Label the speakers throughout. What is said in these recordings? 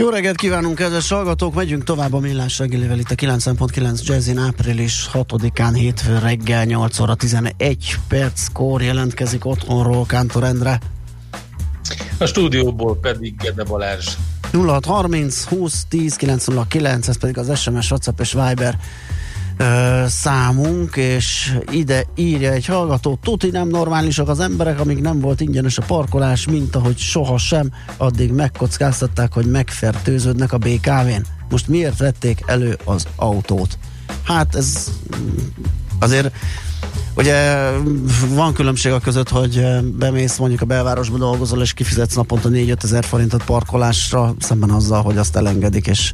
Speaker 1: Jó reggelt kívánunk, kedves hallgatók! Megyünk tovább a millás reggelivel itt a 9.9 Jazzin április 6-án hétfő reggel 8 óra 11 perckor jelentkezik otthonról Kántor Endre.
Speaker 2: A stúdióból pedig Gede Balázs.
Speaker 1: 0630 20 10 909, ez pedig az SMS, WhatsApp és Viber számunk, és ide írja egy hallgató, tuti nem normálisak az emberek, amíg nem volt ingyenes a parkolás, mint ahogy soha sem, addig megkockáztatták, hogy megfertőződnek a BKV-n. Most miért vették elő az autót? Hát ez azért Ugye van különbség a között, hogy bemész mondjuk a belvárosba dolgozol, és kifizetsz naponta 4-5 ezer forintot parkolásra, szemben azzal, hogy azt elengedik, és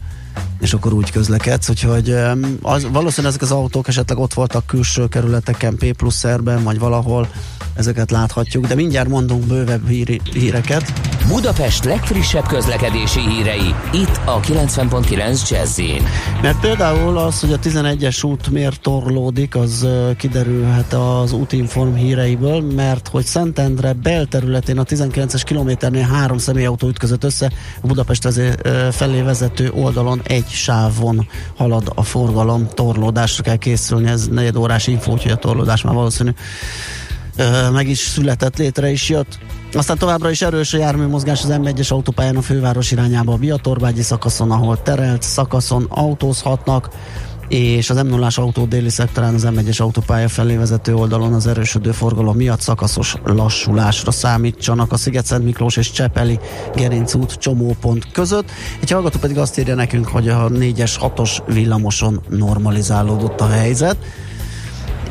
Speaker 1: és akkor úgy közlekedsz, úgyhogy az, valószínűleg ezek az autók esetleg ott voltak külső kerületeken, P plusz vagy valahol, ezeket láthatjuk, de mindjárt mondunk bővebb híri, híreket.
Speaker 3: Budapest legfrissebb közlekedési hírei, itt a 90.9 jazz
Speaker 1: Mert például az, hogy a 11-es út miért torlódik, az kiderülhet az útinform híreiből, mert hogy Szentendre belterületén a 19-es kilométernél három személyautó ütközött össze, a Budapest felé vezető oldalon egy sávon halad a forgalom, torlódásra kell készülni, ez negyed órás info, hogy a torlódás már valószínű meg is született, létre is jött. Aztán továbbra is erős a járműmozgás az M1-es autópályán a főváros irányába a Biatorbágyi szakaszon, ahol terelt szakaszon autózhatnak, és az m 0 autó déli szektorán az M1-es autópálya felé vezető oldalon az erősödő forgalom miatt szakaszos lassulásra számítsanak a Sziget-Szent Miklós és Csepeli Gerinc út csomópont között. Egy hallgató pedig azt írja nekünk, hogy a 4-es 6-os villamoson normalizálódott a helyzet.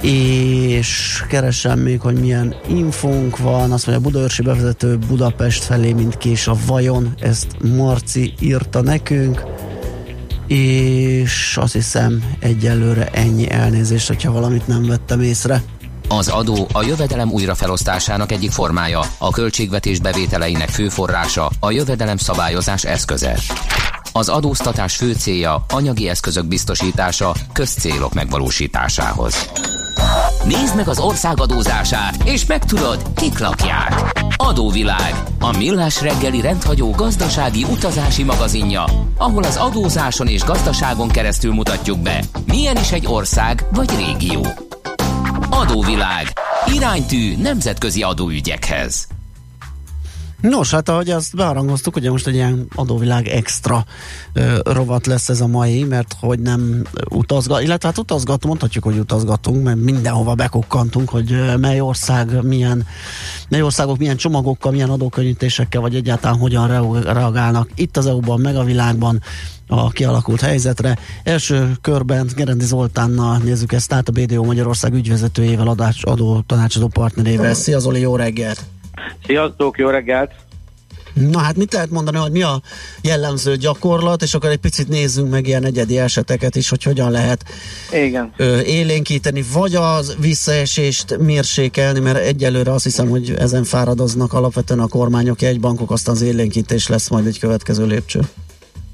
Speaker 1: És keresem még, hogy milyen infónk van, azt mondja, Budaörsi bevezető Budapest felé, mint kés a vajon, ezt Marci írta nekünk, és azt hiszem egyelőre ennyi elnézést, hogyha valamit nem vettem észre.
Speaker 3: Az adó a jövedelem újrafelosztásának egyik formája, a költségvetés bevételeinek fő forrása, a jövedelem szabályozás eszköze. Az adóztatás fő célja anyagi eszközök biztosítása közcélok megvalósításához. Nézd meg az ország adózását, és megtudod, kik lakják. Adóvilág, a millás reggeli rendhagyó gazdasági utazási magazinja, ahol az adózáson és gazdaságon keresztül mutatjuk be, milyen is egy ország vagy régió. Adóvilág, iránytű nemzetközi adóügyekhez.
Speaker 1: Nos, hát ahogy azt beharangoztuk, ugye most egy ilyen adóvilág extra ö, rovat lesz ez a mai, mert hogy nem utazgat, illetve hát utazgatunk, mondhatjuk, hogy utazgatunk, mert mindenhova bekukkantunk, hogy mely ország milyen, mely országok milyen csomagokkal, milyen adókönnyítésekkel, vagy egyáltalán hogyan reagálnak itt az EU-ban, meg a világban a kialakult helyzetre. Első körben Gerendi Zoltánnal nézzük ezt át a BDO Magyarország ügyvezetőjével, adás, adó tanácsadó partnerével. Szia Zoli, jó reggelt!
Speaker 4: Sziasztok, jó reggelt!
Speaker 1: Na hát mit lehet mondani, hogy mi a jellemző gyakorlat, és akkor egy picit nézzünk meg ilyen egyedi eseteket is, hogy hogyan lehet
Speaker 4: Igen.
Speaker 1: Ö, élénkíteni, vagy az visszaesést mérsékelni, mert egyelőre azt hiszem, hogy ezen fáradoznak alapvetően a kormányok, egy bankok, aztán az élénkítés lesz majd egy következő lépcső.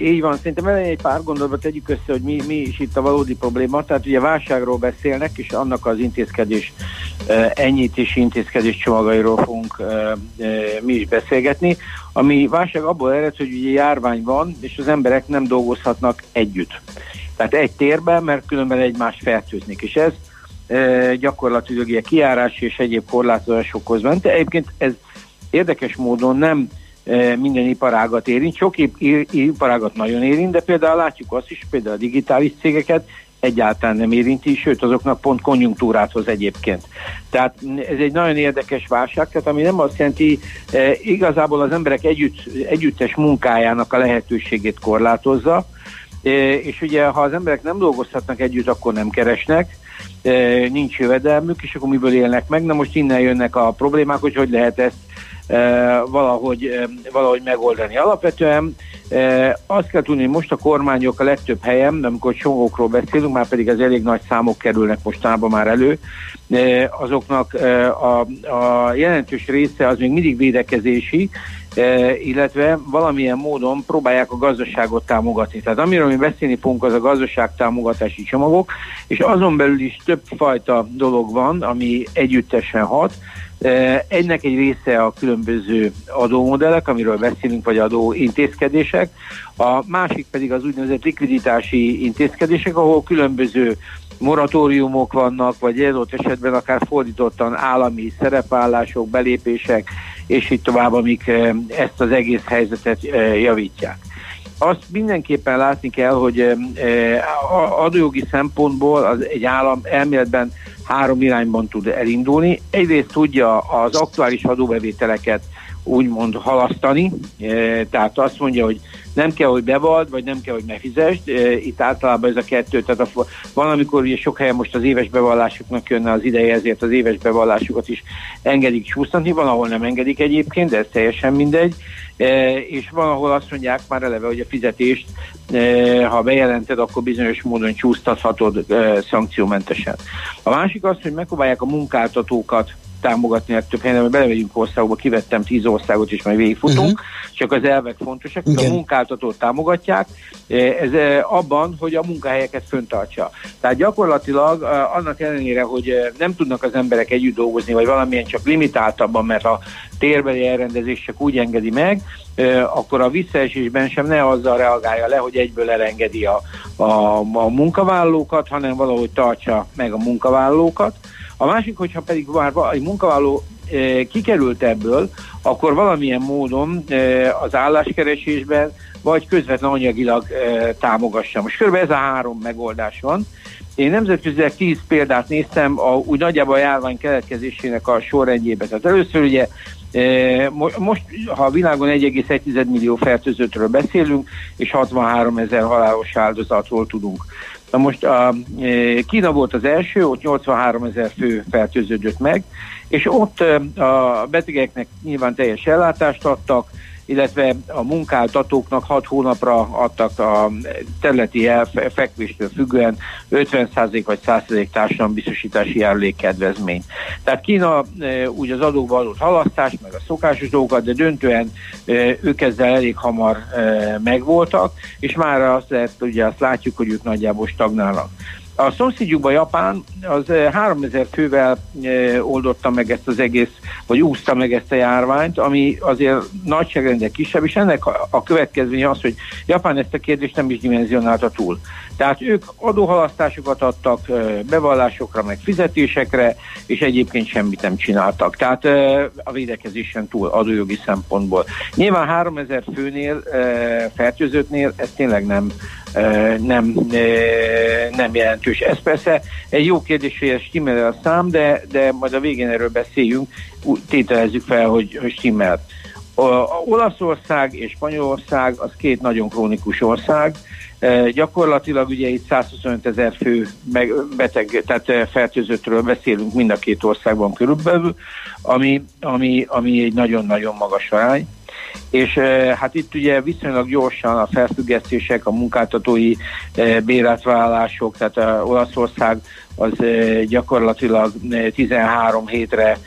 Speaker 4: Így van, szerintem elején egy pár gondolatba tegyük össze, hogy mi, mi is itt a valódi probléma. Tehát ugye válságról beszélnek, és annak az intézkedés, enyhítési intézkedés csomagairól fogunk mi is beszélgetni. Ami válság abból ered, hogy ugye járvány van, és az emberek nem dolgozhatnak együtt. Tehát egy térben, mert különben egymást fertőznik, és ez gyakorlatilag ugye kiárás és egyéb korlátozásokhoz ment. Egyébként ez érdekes módon nem minden iparágat érint, sok iparágat nagyon érint, de például látjuk azt is, például a digitális cégeket egyáltalán nem érinti, sőt azoknak pont konjunktúrát hoz egyébként. Tehát ez egy nagyon érdekes válság, tehát ami nem azt jelenti, e, igazából az emberek együtt, együttes munkájának a lehetőségét korlátozza, e, és ugye ha az emberek nem dolgozhatnak együtt, akkor nem keresnek, e, nincs jövedelmük, és akkor miből élnek meg. Na most innen jönnek a problémák, hogy hogy lehet ezt valahogy, valahogy megoldani. Alapvetően azt kell tudni, hogy most a kormányok a legtöbb helyen, amikor csomókról beszélünk, már pedig az elég nagy számok kerülnek mostában már elő, azoknak a, a jelentős része az még mindig védekezési, illetve valamilyen módon próbálják a gazdaságot támogatni. Tehát amiről mi beszélni fogunk, az a gazdaságtámogatási csomagok, és azon belül is több fajta dolog van, ami együttesen hat. Egynek egy része a különböző adómodellek, amiről beszélünk, vagy adó intézkedések. A másik pedig az úgynevezett likviditási intézkedések, ahol különböző moratóriumok vannak, vagy adott esetben akár fordítottan állami szerepállások, belépések, és így tovább, amik ezt az egész helyzetet javítják. Azt mindenképpen látni kell, hogy eh, adójogi szempontból az egy állam elméletben három irányban tud elindulni. Egyrészt tudja az aktuális adóbevételeket úgymond halasztani, tehát azt mondja, hogy nem kell, hogy bevald, vagy nem kell, hogy megfizesd. Itt általában ez a kettő, tehát a, van, amikor ugye sok helyen most az éves bevallásoknak jönne az ideje, ezért az éves bevallásokat is engedik csúsztatni, van, ahol nem engedik egyébként, de ez teljesen mindegy, és van, ahol azt mondják már eleve, hogy a fizetést, ha bejelented, akkor bizonyos módon csúsztathatod szankciómentesen. A másik az, hogy megpróbálják a munkáltatókat támogatni legtöbb helyen, mert belevegyünk országokba, kivettem tíz országot, és majd végigfutunk, uh-huh. csak az elvek fontosak, hogy a munkáltatót támogatják, ez abban, hogy a munkahelyeket föntartsa. Tehát gyakorlatilag annak ellenére, hogy nem tudnak az emberek együtt dolgozni, vagy valamilyen csak limitáltabban, mert a térbeli elrendezés csak úgy engedi meg, akkor a visszaesésben sem ne azzal reagálja le, hogy egyből elengedi a, a, a munkavállalókat, hanem valahogy tartsa meg a munkavállalókat. A másik, hogyha pedig már egy munkavállaló e, kikerült ebből, akkor valamilyen módon e, az álláskeresésben vagy közvetlen anyagilag e, támogassa. Most kb. ez a három megoldás van. Én nemzetközileg tíz példát néztem, a, úgy nagyjából a járvány keletkezésének a sorrendjébe. Tehát először ugye most, ha a világon 1,1 millió fertőzöttről beszélünk, és 63 ezer halálos áldozatról tudunk. Na most a, e, Kína volt az első, ott 83 ezer fő fertőződött meg, és ott e, a betegeknek nyilván teljes ellátást adtak, illetve a munkáltatóknak 6 hónapra adtak a területi elfekvéstől függően 50% vagy 100% társadalombiztosítási járulékkedvezményt. Tehát Kína e, úgy az adóba adott halasztás, meg a szokásos dolgokat, de döntően e, ők ezzel elég hamar e, megvoltak, és már azt lehet, ugye azt látjuk, hogy ők nagyjából stagnálnak. A szomszédjukban Japán az 3000 fővel oldotta meg ezt az egész, vagy úszta meg ezt a járványt, ami azért nagyságrendek kisebb, és ennek a következménye az, hogy Japán ezt a kérdést nem is dimenzionálta túl. Tehát ők adóhalasztásokat adtak bevallásokra, meg fizetésekre, és egyébként semmit nem csináltak. Tehát a védekezésen túl adójogi szempontból. Nyilván 3000 főnél, fertőzöttnél ez tényleg nem, nem, nem jelentős. Ez persze egy jó kérdés, hogy ez stimmel a szám, de, de majd a végén erről beszéljünk, tételezzük fel, hogy, hogy stimmel. A Olaszország és Spanyolország az két nagyon krónikus ország, gyakorlatilag ugye itt 125 ezer fő beteg, tehát fertőzöttről beszélünk mind a két országban körülbelül, ami, ami, ami egy nagyon-nagyon magas arány. És hát itt ugye viszonylag gyorsan a felfüggesztések, a munkáltatói bérátvállalások, tehát a Olaszország az gyakorlatilag 13 hétre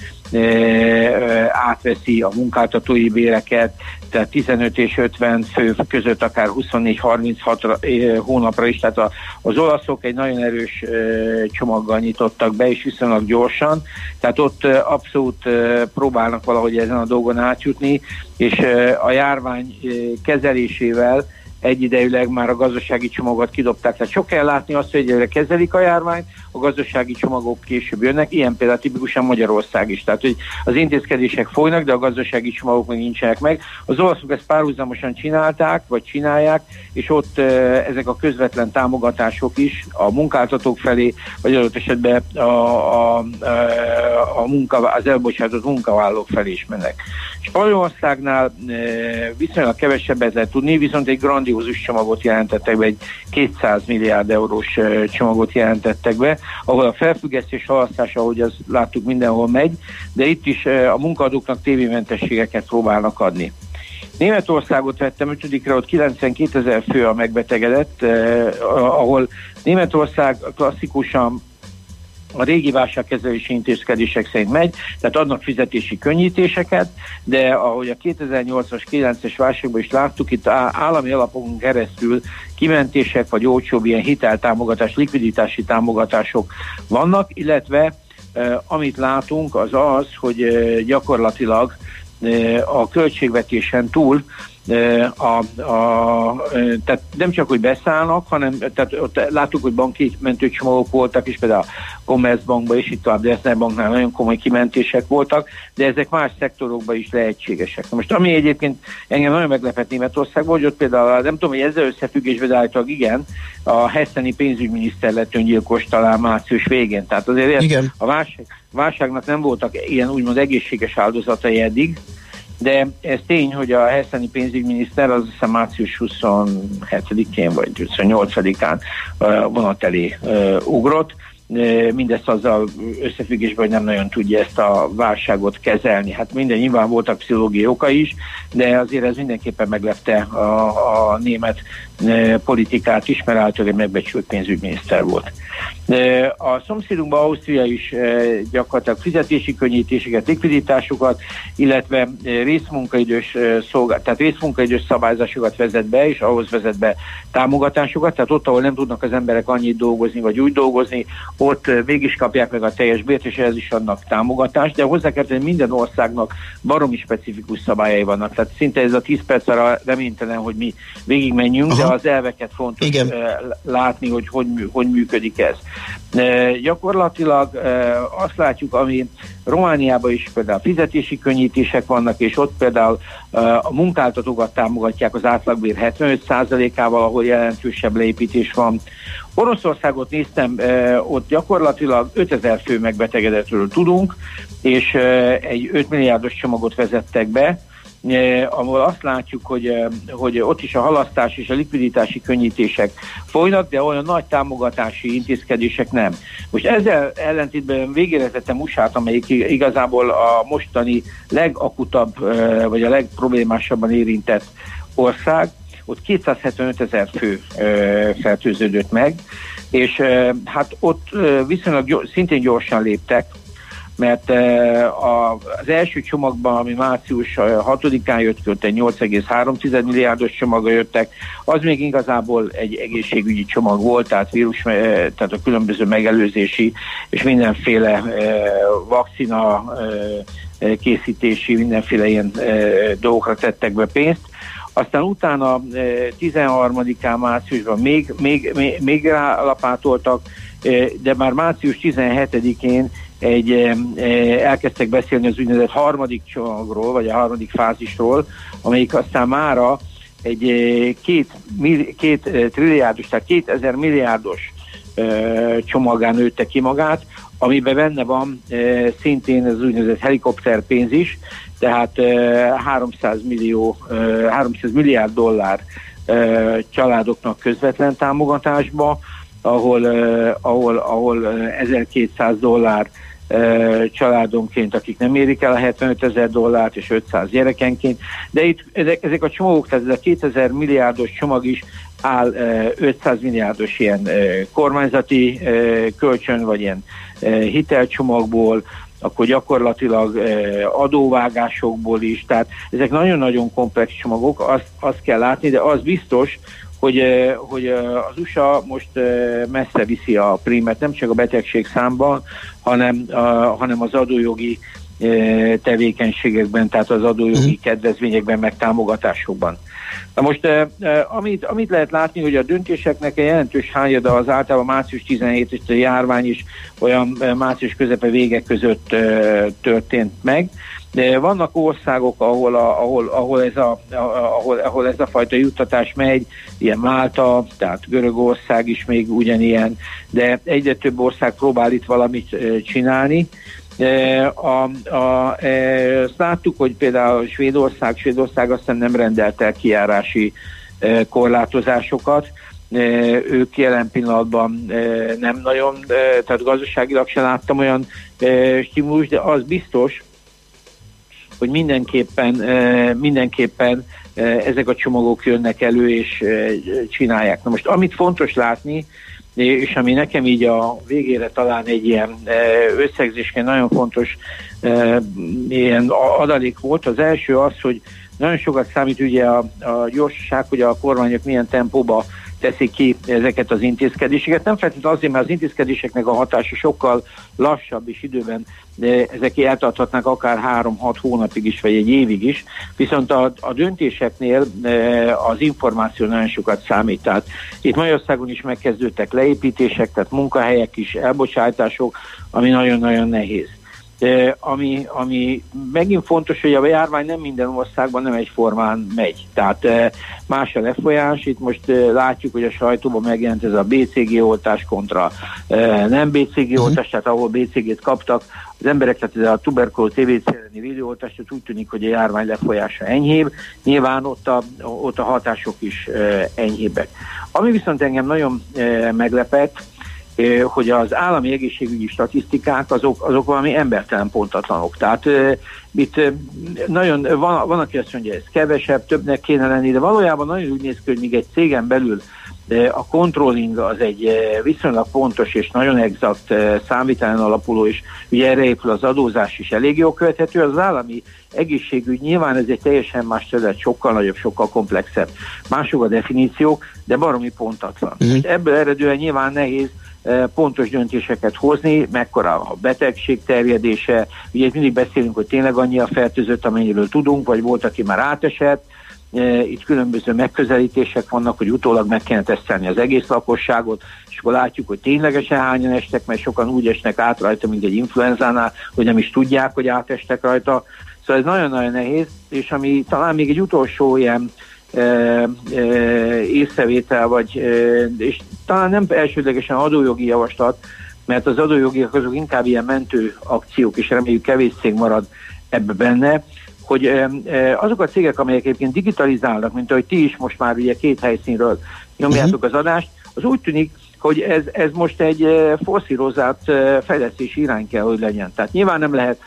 Speaker 4: átveszi a munkáltatói béreket, tehát 15 és 50 fő között akár 24-36 hónapra is, tehát az olaszok egy nagyon erős csomaggal nyitottak be, és viszonylag gyorsan, tehát ott abszolút próbálnak valahogy ezen a dolgon átjutni, és a járvány kezelésével egyidejűleg már a gazdasági csomagot kidobták. Tehát sok kell látni azt, hogy egyre kezelik a járványt, a gazdasági csomagok később jönnek, ilyen például tipikusan Magyarország is. Tehát, hogy az intézkedések folynak, de a gazdasági csomagok még nincsenek meg. Az olaszok ezt párhuzamosan csinálták, vagy csinálják, és ott ezek a közvetlen támogatások is a munkáltatók felé, vagy adott esetben a, a, a munka, az elbocsátott munkavállalók felé is mennek. Spanyolországnál e, viszonylag kevesebbet lehet tudni, viszont egy grandi grandiózus csomagot jelentettek be, egy 200 milliárd eurós csomagot jelentettek be, ahol a felfüggesztés halasztása, ahogy az láttuk mindenhol megy, de itt is a munkadóknak tévémentességeket próbálnak adni. Németországot vettem 5 ott 92 ezer fő a megbetegedett, eh, ahol Németország klasszikusan a régi válságkezelési intézkedések szerint megy, tehát adnak fizetési könnyítéseket, de ahogy a 2008-as, 9-es válságban is láttuk, itt állami alapokon keresztül kimentések vagy olcsóbb ilyen hiteltámogatás, likviditási támogatások vannak, illetve amit látunk az az, hogy gyakorlatilag a költségvetésen túl a, a, tehát nem csak, hogy beszállnak, hanem tehát ott láttuk, hogy banki mentőcsomagok voltak, és például a Commerzbankban és itt a Dresdner Banknál nagyon komoly kimentések voltak, de ezek más szektorokban is lehetségesek. Na most ami egyébként engem nagyon meglepett Németországban, hogy ott például, nem tudom, hogy ezzel összefüggésben, de állítólag igen, a hesseni pénzügyminiszter lett öngyilkos talán március végén. Tehát azért igen. a válság, válságnak nem voltak ilyen úgymond egészséges áldozatai eddig, de ez tény, hogy a helyszíni pénzügyminiszter az hiszem március 27-én vagy 28-án vonat elé ugrott, mindezt azzal összefüggésben, hogy nem nagyon tudja ezt a válságot kezelni. Hát minden nyilván voltak pszichológiai oka is, de azért ez mindenképpen meglepte a, a német politikát is, mert általában megbecsült pénzügyminiszter volt. A szomszédunkban Ausztria is gyakorlatilag fizetési könnyítéseket, likviditásokat, illetve részmunkaidős szolgál, tehát részmunkaidős szabályzásokat vezet be, és ahhoz vezet be támogatásokat, tehát ott, ahol nem tudnak az emberek annyit dolgozni, vagy úgy dolgozni, ott mégis kapják meg a teljes bért, és ez is adnak támogatást, de hozzá kell tenni, minden országnak baromi specifikus szabályai vannak. Tehát szinte ez a 10 perc arra reménytelen, hogy mi végigmenjünk, de az elveket fontos Igen. látni, hogy hogy, hogy működik ez. Gyakorlatilag azt látjuk, ami Romániában is például fizetési könnyítések vannak, és ott például a munkáltatókat támogatják az átlagbér 75%-ával, ahol jelentősebb leépítés van. Oroszországot néztem, ott gyakorlatilag 5000 fő megbetegedetről tudunk, és egy 5 milliárdos csomagot vezettek be, ahol azt látjuk, hogy, hogy ott is a halasztás és a likviditási könnyítések folynak, de olyan nagy támogatási intézkedések nem. Most ezzel ellentétben végére tettem usa amelyik igazából a mostani legakutabb, vagy a legproblémásabban érintett ország, ott 275 ezer fő fertőződött meg, és hát ott viszonylag szintén gyorsan léptek, mert az első csomagban, ami március 6-án jött ki, ott egy 8,3 milliárdos csomaga jöttek, az még igazából egy egészségügyi csomag volt, tehát vírus, tehát a különböző megelőzési és mindenféle vakcina készítési, mindenféle ilyen dolgokra tettek be pénzt. Aztán utána 13-án márciusban még, még, még, még rálapátoltak, de már március 17-én egy, elkezdtek beszélni az úgynevezett harmadik csomagról, vagy a harmadik fázisról, amelyik aztán mára egy két, két trilliárdos, tehát kétezer milliárdos csomagán nőtte ki magát, amiben benne van szintén az úgynevezett helikopterpénz is, tehát 300 millió, 300 milliárd dollár családoknak közvetlen támogatásba, ahol, ahol, ahol 1200 dollár családonként, akik nem érik el a 75 ezer dollárt, és 500 gyerekenként, de itt ezek, ezek a csomagok, tehát ez a 2000 milliárdos csomag is áll 500 milliárdos ilyen kormányzati kölcsön, vagy ilyen hitelcsomagból, akkor gyakorlatilag adóvágásokból is, tehát ezek nagyon-nagyon komplex csomagok, azt, azt kell látni, de az biztos, hogy, hogy az USA most messze viszi a primet, nem csak a betegség számban, hanem, hanem az adójogi tevékenységekben, tehát az adójogi mhm. kedvezményekben, meg támogatásokban. Na most, amit, amit lehet látni, hogy a döntéseknek egy jelentős hányada az általában március 17 és a járvány is olyan március közepe vége között történt meg, vannak országok, ahol, a, ahol, ahol, ez a, ahol, ahol ez a fajta juttatás megy, ilyen Málta, tehát Görögország is még ugyanilyen, de egyre több ország próbál itt valamit csinálni. A, a, azt láttuk, hogy például Svédország, Svédország aztán nem rendelt el kiárási korlátozásokat. Ők jelen pillanatban nem nagyon, tehát gazdaságilag sem láttam olyan stimulus, de az biztos, hogy mindenképpen, mindenképpen ezek a csomagok jönnek elő és csinálják. Na most amit fontos látni, és ami nekem így a végére talán egy ilyen összegzésként nagyon fontos ilyen adalék volt, az első az, hogy nagyon sokat számít ugye a, a gyorsaság, hogy a kormányok milyen tempóba teszik ki ezeket az intézkedéseket. Nem feltétlenül azért, mert az intézkedéseknek a hatása sokkal lassabb és időben ezek eltarthatnak akár 3-6 hónapig is, vagy egy évig is, viszont a, a döntéseknél e, az információ nagyon sokat számít. Tehát itt Magyarországon is megkezdődtek leépítések, tehát munkahelyek is, elbocsátások, ami nagyon-nagyon nehéz ami, ami megint fontos, hogy a járvány nem minden országban nem egyformán megy. Tehát más a lefolyás. Itt most látjuk, hogy a sajtóban megjelent ez a BCG oltás kontra nem BCG uh-huh. oltás, tehát ahol BCG-t kaptak, az emberek, tehát ez a tuberkuló TVC elleni védőoltás, úgy tűnik, hogy a járvány lefolyása enyhébb. Nyilván ott a, ott a hatások is enyhébbek. Ami viszont engem nagyon meglepett, hogy az állami egészségügyi statisztikák azok, azok valami embertelen pontatlanok. Tehát itt nagyon, van, van, aki azt mondja, ez kevesebb, többnek kéne lenni, de valójában nagyon úgy néz ki, hogy még egy cégen belül a controlling az egy viszonylag fontos és nagyon exakt számvitelen alapuló, és ugye erre épül az adózás is elég jól követhető. Az állami egészségügy nyilván ez egy teljesen más terület, sokkal nagyobb, sokkal komplexebb. Mások a definíciók, de baromi pontatlan. Mm. Ebből eredően nyilván nehéz Eh, pontos döntéseket hozni, mekkora a betegség terjedése. Ugye mindig beszélünk, hogy tényleg annyi a fertőzött, amennyiről tudunk, vagy volt, aki már átesett. Eh, itt különböző megközelítések vannak, hogy utólag meg kellene tesztelni az egész lakosságot, és akkor látjuk, hogy ténylegesen hányan estek, mert sokan úgy esnek át rajta, mint egy influenzánál, hogy nem is tudják, hogy átestek rajta. Szóval ez nagyon-nagyon nehéz, és ami talán még egy utolsó ilyen észrevétel, vagy, és talán nem elsődlegesen adójogi javaslat, mert az adójogi azok inkább ilyen mentő akciók, és reméljük kevés cég marad ebbe benne, hogy azok a cégek, amelyek egyébként digitalizálnak, mint ahogy ti is most már ugye két helyszínről nyomjátok uh-huh. az adást, az úgy tűnik, hogy ez, ez most egy forszírozált fejlesztési irány kell, hogy legyen. Tehát nyilván nem lehet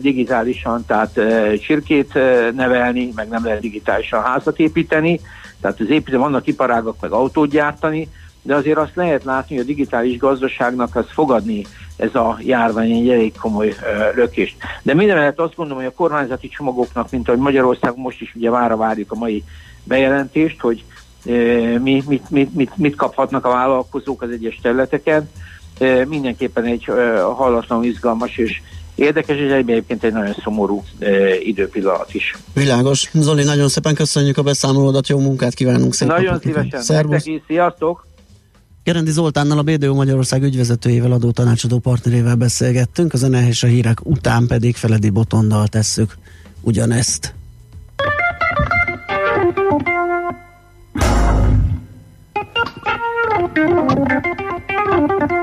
Speaker 4: digitálisan, tehát csirkét nevelni, meg nem lehet digitálisan házat építeni, tehát az építő vannak iparágak, meg autót gyártani, de azért azt lehet látni, hogy a digitális gazdaságnak az fogadni ez a járvány egy elég komoly uh, lökést. De minden mellett azt gondolom, hogy a kormányzati csomagoknak, mint ahogy Magyarország most is ugye vára várjuk a mai bejelentést, hogy uh, mi, mit, mit, mit, mit kaphatnak a vállalkozók az egyes területeken, uh, mindenképpen egy hallatlanul izgalmas és érdekes, és egyébként egy nagyon szomorú e, időpillanat is.
Speaker 1: Világos. Zoli, nagyon szépen köszönjük a beszámolódat, jó munkát kívánunk szépen.
Speaker 4: Nagyon szívesen. Szervusz. Sziasztok!
Speaker 1: Gerendi Zoltánnal, a BDO Magyarország ügyvezetőjével, adó tanácsadó partnerével beszélgettünk, az zene és a hírek után pedig Feledi Botondal tesszük ugyanezt. Thank you.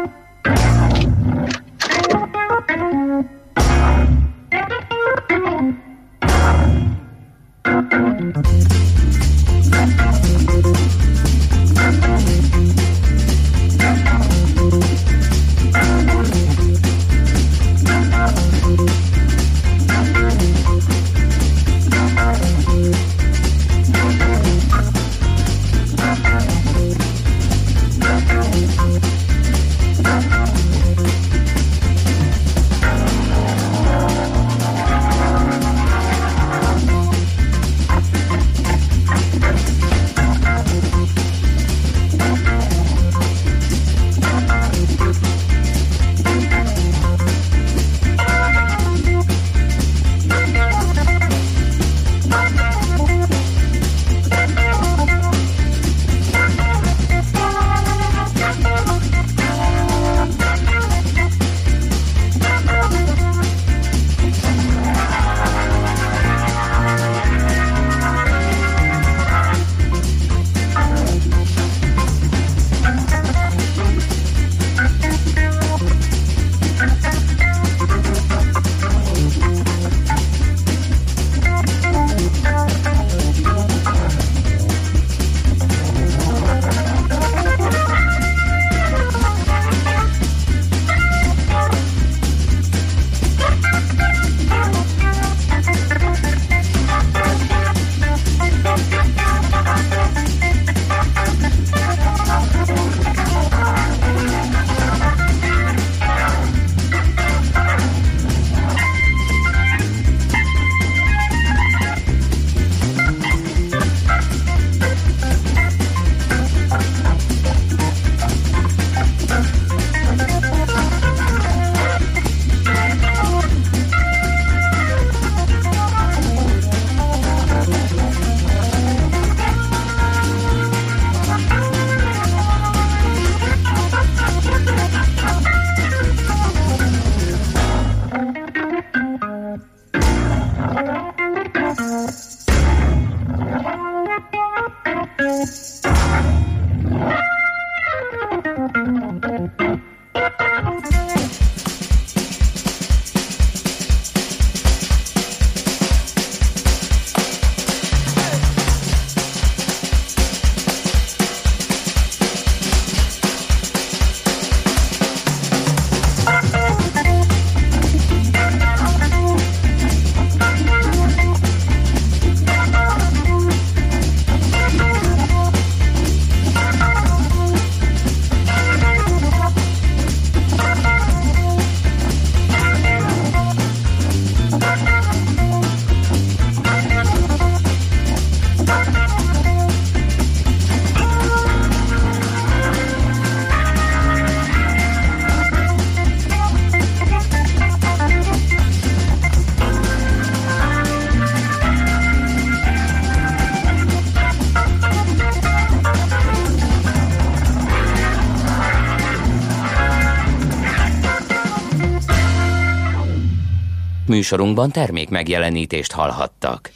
Speaker 3: Műsorunkban termék megjelenítést hallhattak.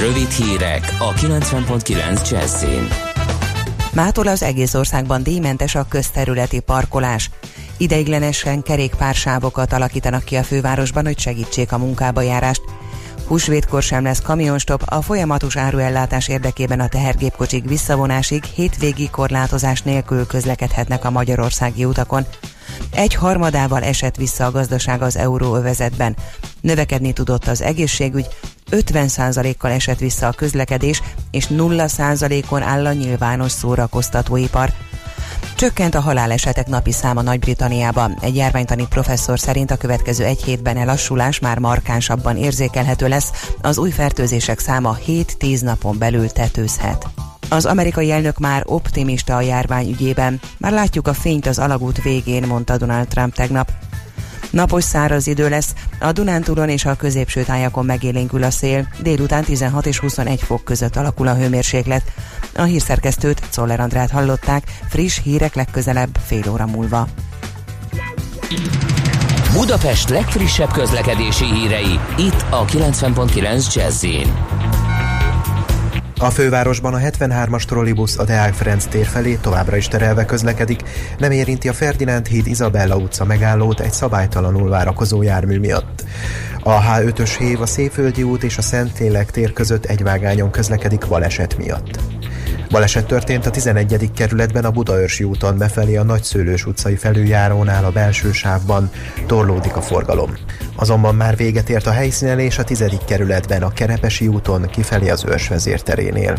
Speaker 3: Rövid hírek a 90.9 Jazzin.
Speaker 5: Mától az egész országban díjmentes a közterületi parkolás. Ideiglenesen kerékpársávokat alakítanak ki a fővárosban, hogy segítsék a munkába járást. Húsvétkor sem lesz kamionstop, a folyamatos áruellátás érdekében a tehergépkocsik visszavonásig hétvégi korlátozás nélkül közlekedhetnek a magyarországi utakon. Egy harmadával esett vissza a gazdaság az euróövezetben. Növekedni tudott az egészségügy, 50%-kal esett vissza a közlekedés, és 0%-on áll a nyilvános szórakoztatóipar. Csökkent a halálesetek napi száma Nagy-Britanniában. Egy járványtani professzor szerint a következő egy hétben elassulás már markánsabban érzékelhető lesz, az új fertőzések száma 7-10 napon belül tetőzhet. Az amerikai elnök már optimista a járvány ügyében. Már látjuk a fényt az alagút végén, mondta Donald Trump tegnap. Napos száraz idő lesz, a Dunántúron és a középső tájakon megélénkül a szél, délután 16 és 21 fok között alakul a hőmérséklet. A hírszerkesztőt, Czoller Andrát hallották, friss hírek legközelebb fél óra múlva.
Speaker 3: Budapest legfrissebb közlekedési hírei, itt a 90.9 jazz
Speaker 6: a fővárosban a 73-as trollibusz a Deák Ferenc tér felé továbbra is terelve közlekedik, nem érinti a Ferdinánd híd Izabella utca megállót egy szabálytalanul várakozó jármű miatt. A H5-ös hév a Széföldi út és a Szentlélek tér között egy vágányon közlekedik baleset miatt. Baleset történt a 11. kerületben a Budaörsi úton befelé a Nagyszőlős utcai felüljárónál a belső sávban torlódik a forgalom. Azonban már véget ért a helyszínen és a 10. kerületben a Kerepesi úton kifelé az Őrsvezér terénél.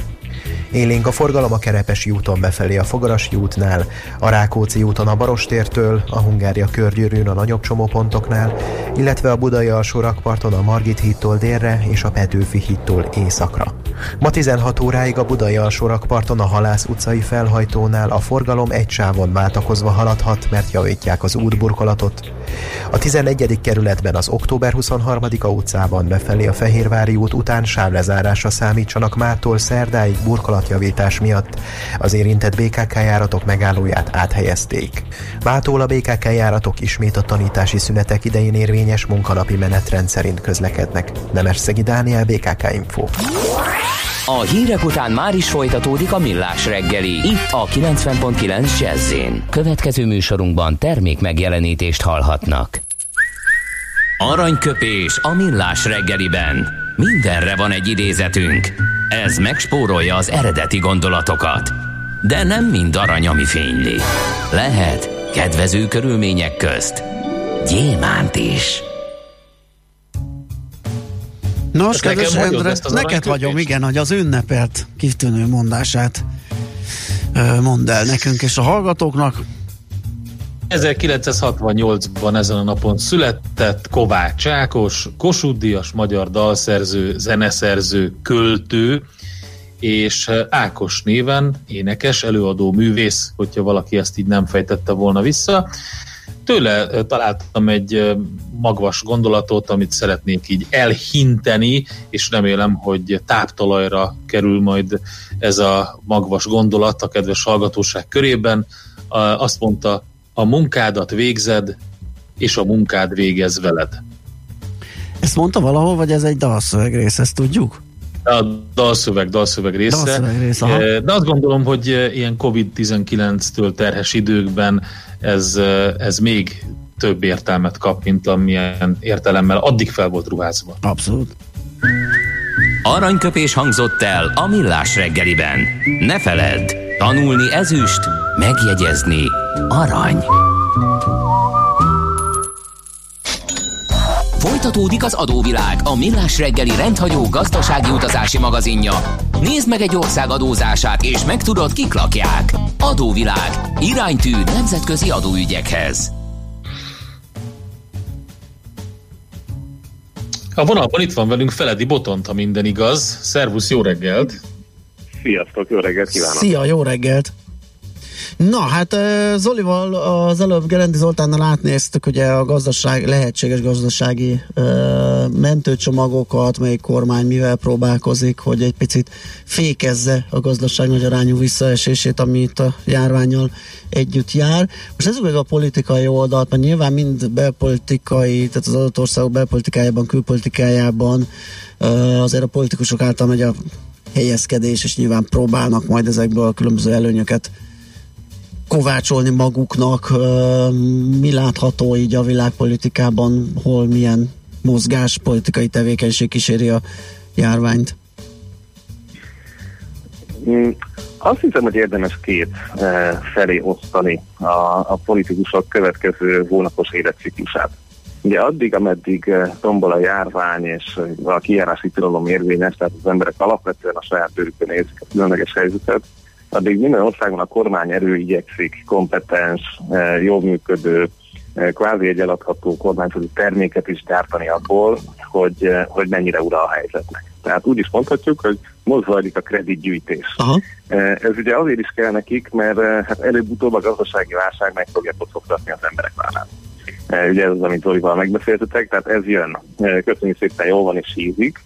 Speaker 6: Élénk a forgalom a Kerepesi úton befelé a Fogarasi útnál, a Rákóczi úton a Barostértől, a Hungária körgyűrűn a nagyobb csomópontoknál, illetve a Budai alsó rakparton a Margit hídtól délre és a Petőfi hídtól északra. Ma 16 óráig a Budai alsó rakparton a Halász utcai felhajtónál a forgalom egy sávon váltakozva haladhat, mert javítják az útburkolatot. A 11. kerületben az október 23-a utcában befelé a Fehérvári út után sávlezárásra számítsanak mától szerdáig burkolatjavítás miatt. Az érintett BKK járatok megállóját áthelyezték. Mától a BKK járatok ismét a tanítási szünetek idején érvényes munkanapi menetrend szerint közlekednek. Nemesszegi Dániel, BKK Info.
Speaker 3: A hírek után már is folytatódik a millás reggeli. Itt a 90.9 jazz Következő műsorunkban termék megjelenítést hallhatnak. Aranyköpés a millás reggeliben. Mindenre van egy idézetünk. Ez megspórolja az eredeti gondolatokat. De nem mind arany, ami fényli. Lehet kedvező körülmények közt gyémánt is.
Speaker 1: Nos, kedves Endre, neked vagyom, igen, hogy az ünnepelt kitűnő mondását mondd el nekünk és a hallgatóknak.
Speaker 2: 1968-ban ezen a napon született Kovács Ákos, Kossuth magyar dalszerző, zeneszerző, költő, és Ákos néven énekes, előadó művész, hogyha valaki ezt így nem fejtette volna vissza. Tőle találtam egy magvas gondolatot, amit szeretnék így elhinteni, és remélem, hogy táptalajra kerül majd ez a magvas gondolat a kedves hallgatóság körében. Azt mondta, a munkádat végzed, és a munkád végez veled.
Speaker 1: Ezt mondta valahol, vagy ez egy dalszöveg rész, ezt tudjuk?
Speaker 2: A dalszöveg, dalszöveg része. Dalszöveg része aha. De azt gondolom, hogy ilyen COVID-19-től terhes időkben ez, ez még több értelmet kap, mint amilyen értelemmel addig fel volt ruházva.
Speaker 1: Abszolút.
Speaker 3: Aranyköpés hangzott el a millás reggeliben. Ne feledd, tanulni ezüst, megjegyezni arany. Folytatódik az adóvilág, a millás reggeli rendhagyó gazdasági utazási magazinja. Nézd meg egy ország adózását, és megtudod, kik lakják. Adóvilág. Iránytű nemzetközi adóügyekhez.
Speaker 2: A vonalban itt van velünk Feledi Botont, ha minden igaz. Szervusz, jó reggelt!
Speaker 7: Sziasztok, jó reggelt kívánok!
Speaker 1: Szia, jó reggelt! Na, hát Zolival az előbb Gerendi Zoltánnal átnéztük ugye a gazdaság, lehetséges gazdasági mentőcsomagokat, melyik kormány mivel próbálkozik, hogy egy picit fékezze a gazdaság nagy arányú visszaesését, ami itt a járványjal együtt jár. Most ez a politikai oldalt, mert nyilván mind belpolitikai, tehát az adott országok belpolitikájában, külpolitikájában uh, azért a politikusok által megy a helyezkedés, és nyilván próbálnak majd ezekből a különböző előnyöket kovácsolni maguknak. Mi látható így a világpolitikában, hol milyen mozgás, politikai tevékenység kíséri a járványt?
Speaker 7: Mm, azt hiszem, hogy érdemes két felé osztani a, a politikusok következő hónapos életciklusát. Ugye addig, ameddig tombol a járvány és a kijárási tilalom érvényes, tehát az emberek alapvetően a saját bőrükön érzik a különleges helyzetet, addig minden országban a kormány erő igyekszik kompetens, eh, jól működő, eh, kvázi egy eladható kormányzati terméket is gyártani abból, hogy, eh, hogy mennyire ura a helyzetnek. Tehát úgy is mondhatjuk, hogy mozzajlik a kreditgyűjtés. Aha. Ez ugye azért is kell nekik, mert hát előbb-utóbb a gazdasági válság meg fogja pocogtatni az emberek vállát. Ugye ez az, amit Zolival megbeszéltetek, tehát ez jön. Köszönjük szépen, jól van és hízik,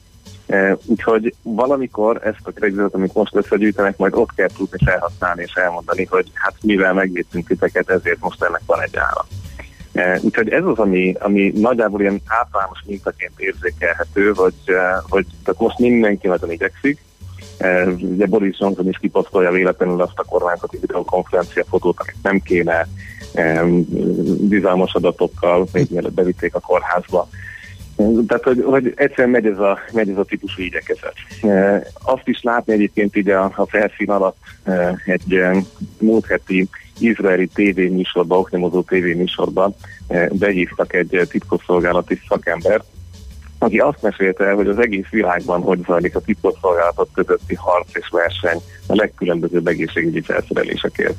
Speaker 7: Úgyhogy valamikor ezt a kreditet, amit most összegyűjtenek, majd ott kell tudni felhasználni és elmondani, hogy hát mivel megvédtünk titeket, ezért most ennek van egy ára. Úgyhogy ez az, ami, ami nagyjából ilyen általános mintaként érzékelhető, hogy, hogy tehát most mindenki nagyon igyekszik. Ugye Boris Johnson is kiposztolja véletlenül azt a kormányzati videokonferencia fotót, amit nem kéne bizalmas adatokkal, még mielőtt bevitték a kórházba tehát, hogy, hogy egyszerűen megy ez, a, megy ez a típusú igyekezet. E, azt is látni egyébként így a, a felszín alatt e, egy e, múlt heti izraeli tévéműsorban, oknyomozó tévéműsorban e, behívtak egy titkosszolgálati szakembert, aki azt mesélte el, hogy az egész világban hogy zajlik a titkosszolgálatok közötti harc és verseny a legkülönbözőbb egészségügyi felszerelésekért.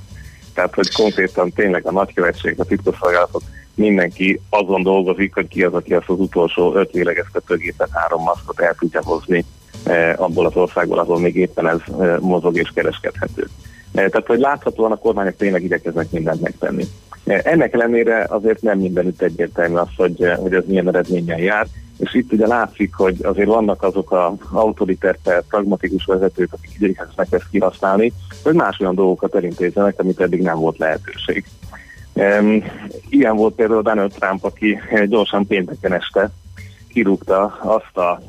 Speaker 7: Tehát, hogy konkrétan tényleg a nagykövetség, a titkosszolgálatok mindenki azon dolgozik, hogy ki az, aki azt az utolsó öt lélegeztetőgépet, három maszkot el tudja hozni e, abból az országból, ahol még éppen ez e, mozog és kereskedhető. E, tehát, hogy láthatóan a kormányok tényleg igyekeznek mindent megtenni. Ennek ellenére azért nem mindenütt egyértelmű az, hogy, hogy ez milyen eredménnyel jár, és itt ugye látszik, hogy azért vannak azok az autoriter, pragmatikus vezetők, akik igyekeznek ezt kihasználni, hogy más olyan dolgokat elintézzenek, amit eddig nem volt lehetőség. Um, ilyen volt például Donald Trump, aki gyorsan pénteken este kirúgta azt a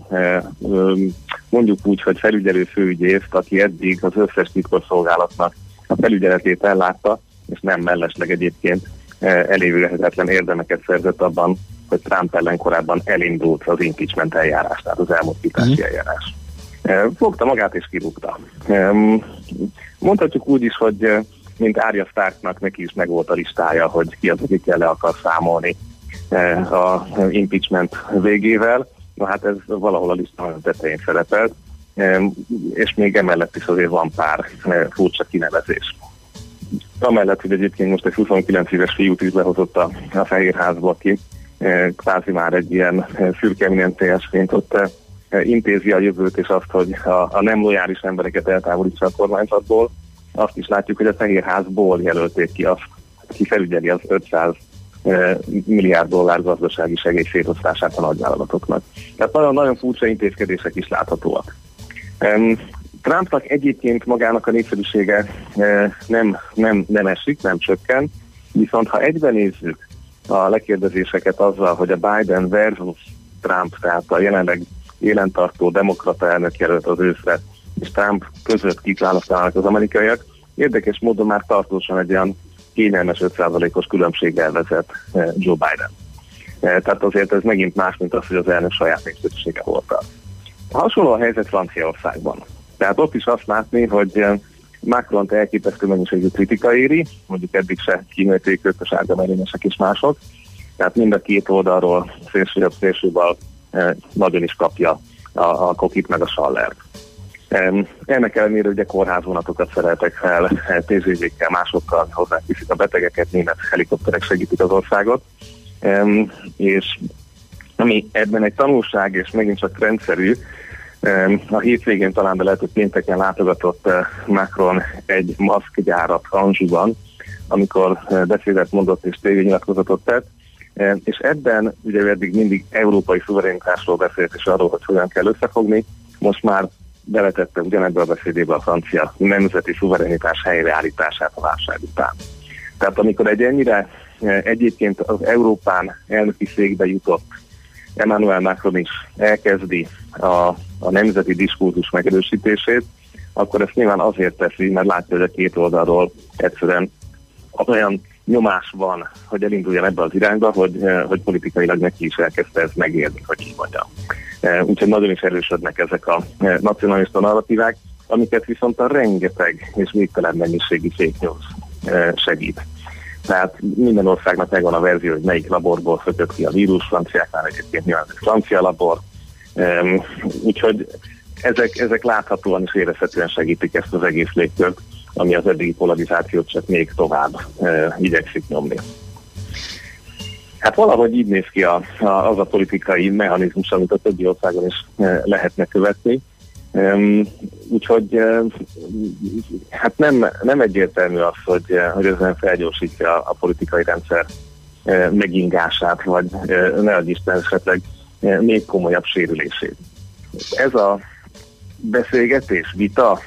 Speaker 7: mondjuk úgy, hogy felügyelő főügyészt, aki eddig az összes titkosszolgálatnak a felügyeletét ellátta, és nem mellesleg egyébként elévülhetetlen érdemeket szerzett abban, hogy Trump ellen korábban elindult az impeachment eljárás, tehát az elmozdítási mm. eljárás. Fogta magát és kirúgta. Mondhatjuk úgy is, hogy mint Árja Starknak neki is meg volt a listája, hogy ki az, akikkel le akar számolni eh, a impeachment végével. Na hát ez valahol a lista tetején szerepelt, és még emellett is azért van pár eh, furcsa kinevezés. Amellett, hogy egyébként most egy 29 éves fiút is behozott a, a Fehérházba, ki eh, kvázi már egy ilyen szürke eminenciásként ott intézi a jövőt, és azt, hogy a, a nem lojális embereket eltávolítsa a kormányzatból, azt is látjuk, hogy a Fehérházból jelölték ki azt, ki felügyeli az 500 eh, milliárd dollár gazdasági segély szétosztását a nagyvállalatoknak. Tehát nagyon-nagyon furcsa intézkedések is láthatóak. Trumpnak egyébként magának a népszerűsége eh, nem, nem, nem esik, nem csökken, viszont ha egyben nézzük a lekérdezéseket azzal, hogy a Biden versus Trump, tehát a jelenleg élentartó demokrata elnök jelölt az őszre és Trump között kik választanak az amerikaiak. Érdekes módon már tartósan egy olyan kényelmes 5%-os különbséggel vezet eh, Joe Biden. Eh, tehát azért ez megint más, mint az, hogy az elnök saját népszerűsége volt. Hasonló a helyzet Franciaországban. Tehát ott is azt látni, hogy eh, Macron elképesztő mennyiségű kritika éri, mondjuk eddig se kímélték őt a sárga merényesek és mások. Tehát mind a két oldalról szélsőjobb szélsőbal nagyon is kapja a, a kokit meg a sallert. Ennek ellenére ugye kórházvonatokat szereltek fel, TZV-kkel, másokkal hozzákviszik a betegeket, német helikopterek segítik az országot, és ami ebben egy tanulság, és megint csak rendszerű, a hétvégén talán, de lehet, hogy pénteken látogatott eh, Macron egy maszkgyárat Anzsuban, amikor beszédet mondott és tévényilatkozatot tett, és ebben ugye eddig mindig európai szuverenitásról beszélt, és arról, hogy hogyan kell összefogni, most már beletette ugyanebbe a beszédébe a francia nemzeti szuverenitás helyreállítását a válság után. Tehát amikor egy ennyire egyébként az Európán elnöki székbe jutott Emmanuel Macron is elkezdi a, a nemzeti diskurzus megerősítését, akkor ezt nyilván azért teszi, mert látja, hogy a két oldalról egyszerűen olyan nyomás van, hogy elinduljon ebbe az irányba, hogy, hogy politikailag neki is elkezdte ezt megérni, hogy így mondjam. Úgyhogy nagyon is erősödnek ezek a nacionalista narratívák, amiket viszont a rengeteg és végtelen mennyiségi fake news segít. Tehát minden országnak megvan a verzió, hogy melyik laborból szökött ki a vírus, franciáknál egyébként nyilván ez francia labor. Úgyhogy ezek, ezek láthatóan és érezhetően segítik ezt az egész légkört, ami az eddigi polarizációt csak még tovább uh, igyekszik nyomni. Hát valahogy így néz ki a, a, az a politikai mechanizmus, amit a többi országon is uh, lehetne követni. Úgyhogy uh, hát nem, nem egyértelmű az, hogy, uh, hogy ezen felgyorsítja a, a politikai rendszer uh, megingását, vagy uh, ne adj Isten esetleg még komolyabb sérülését. Ez a beszélgetés, vita,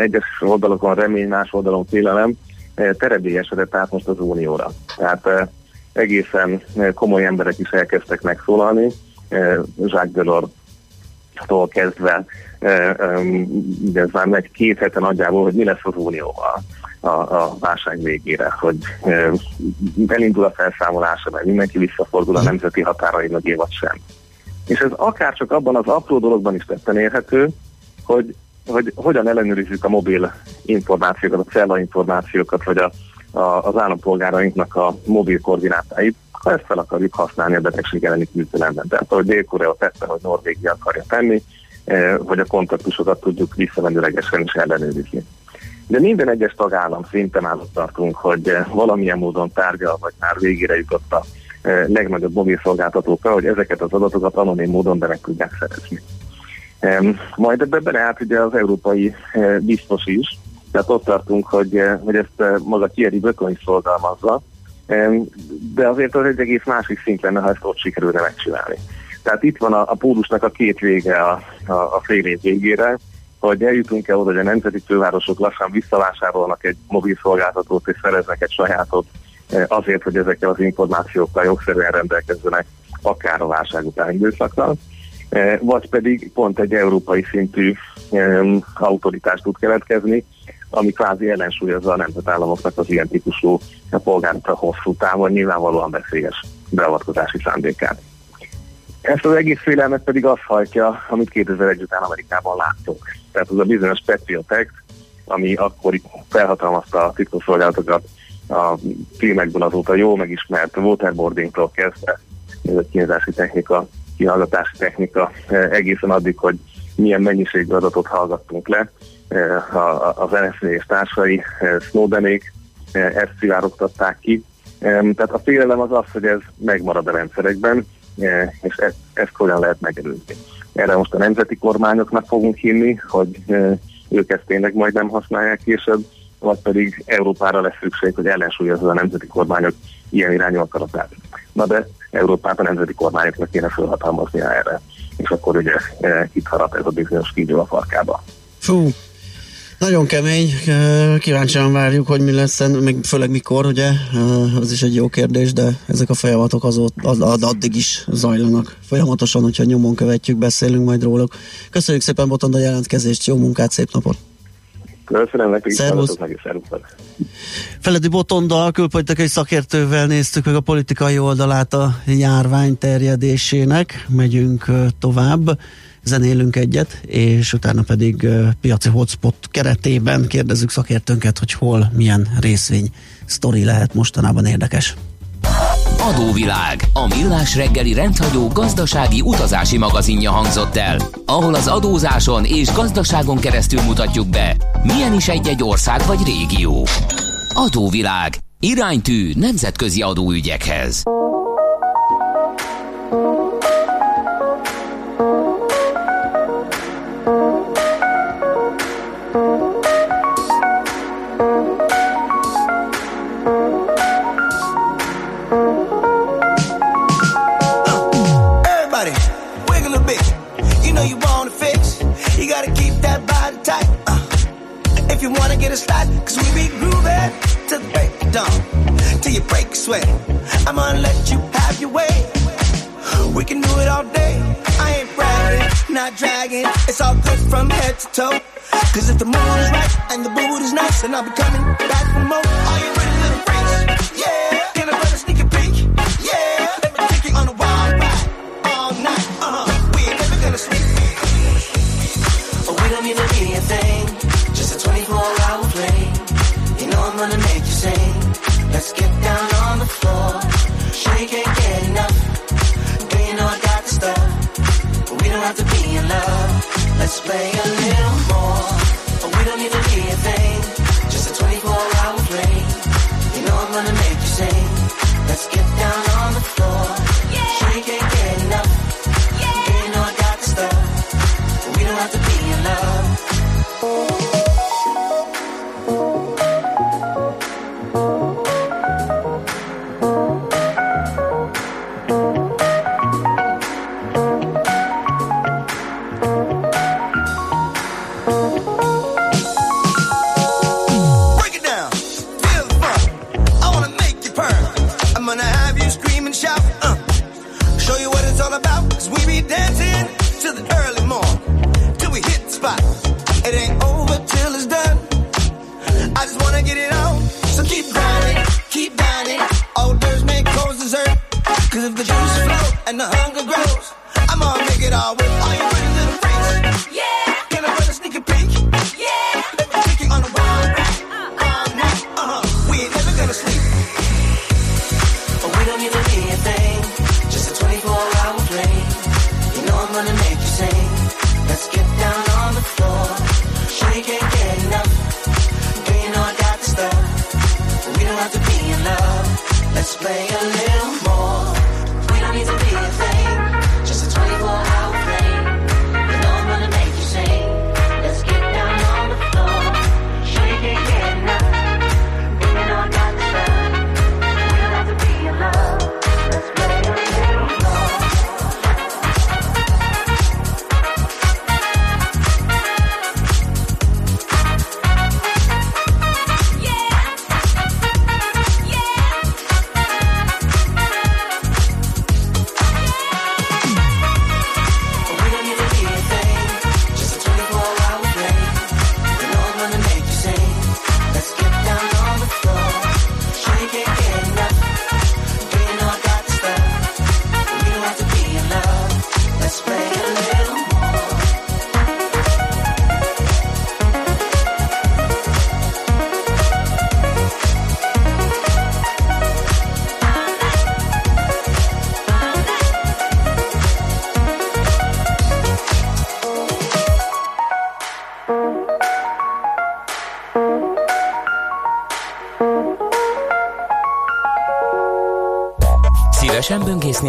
Speaker 7: egyes oldalokon remény, más oldalon félelem terebélyesedett át most az unióra. Tehát egészen komoly emberek is elkezdtek megszólalni, Jacques Delors-tól kezdve ugye ez már megy két hete nagyjából, hogy mi lesz az unióval a, a válság végére, hogy elindul a felszámolása, mert mindenki visszafordul a nemzeti határai mögé, vagy sem. És ez akár csak abban az apró dologban is tetten érhető, hogy, hogy hogyan ellenőrizzük a mobil információkat, a cella információkat, vagy a, a, az állampolgárainknak a mobil koordinátáit, ha ezt fel akarjuk használni a betegség elleni küzdelemben. Tehát ahogy Dél-Korea tette, hogy Norvégia akarja tenni, hogy a kontaktusokat tudjuk visszamenőlegesen is ellenőrizni. De minden egyes tagállam szinten állott tartunk, hogy valamilyen módon tárgyal, vagy már végére jutott a legnagyobb mobil szolgáltatókkal, hogy ezeket az adatokat anonim módon be meg tudják szerezni. Majd ebbe beleállt ugye az európai biztos is, tehát ott tartunk, hogy, hogy ezt maga Thierry Bökön is szolgálmazza, de azért az egy egész másik szint lenne, ha ezt ott sikerülne megcsinálni. Tehát itt van a, a pólusnak a két vége a, a, a fél év végére, hogy eljutunk el oda, hogy a nemzeti fővárosok lassan visszavásárolnak egy mobil szolgáltatót és szereznek egy sajátot eh, azért, hogy ezekkel az információkkal jogszerűen rendelkezzenek akár a válság utáni időszakra, eh, vagy pedig pont egy európai szintű autoritás tud keletkezni, ami kvázi ellensúlyozza a nemzetállamoknak az ilyen típusú polgárokra hosszú távon nyilvánvalóan veszélyes beavatkozási szándékát. Ezt az egész félelmet pedig azt hajtja, amit 2001 után Amerikában láttunk. Tehát az a bizonyos Patriot Act, ami akkor felhatalmazta a titkosszolgálatokat a filmekből azóta jó megismert waterboardingtól kezdve, ez a kínzási technika, kihallgatási technika, eh, egészen addig, hogy milyen mennyiségű adatot hallgattunk le. Eh, az NSZ és társai, eh, Snowdenék ezt szivárogtatták ki. Tehát a félelem az az, hogy ez megmarad a rendszerekben, és ezt, ezt hogyan lehet megelőzni. Erre most a nemzeti kormányoknak fogunk hinni, hogy ők ezt tényleg majd nem használják később, vagy pedig Európára lesz szükség, hogy ellensúlyozza a nemzeti kormányok ilyen irányú akaratát. Na de Európát a nemzeti kormányoknak kéne felhatalmaznia erre, és akkor ugye e, itt harap ez a bizonyos kígyó a farkába.
Speaker 1: Fú, nagyon kemény, kíváncsian várjuk, hogy mi lesz, még főleg mikor, ugye, az is egy jó kérdés, de ezek a folyamatok azóta, az, addig is zajlanak folyamatosan, hogyha nyomon követjük, beszélünk majd róluk. Köszönjük szépen Botond a jelentkezést, jó munkát, szép napot!
Speaker 7: Köszönöm nektek,
Speaker 1: szervusz. Feledi Botonda, külpolitikai szakértővel néztük meg a politikai oldalát a járvány terjedésének, megyünk tovább zenélünk egyet, és utána pedig piaci hotspot keretében kérdezzük szakértőnket, hogy hol, milyen részvény sztori lehet mostanában érdekes.
Speaker 3: Adóvilág, a millás reggeli rendhagyó gazdasági utazási magazinja hangzott el, ahol az adózáson és gazdaságon keresztül mutatjuk be, milyen is egy-egy ország vagy régió. Adóvilág, iránytű nemzetközi adóügyekhez.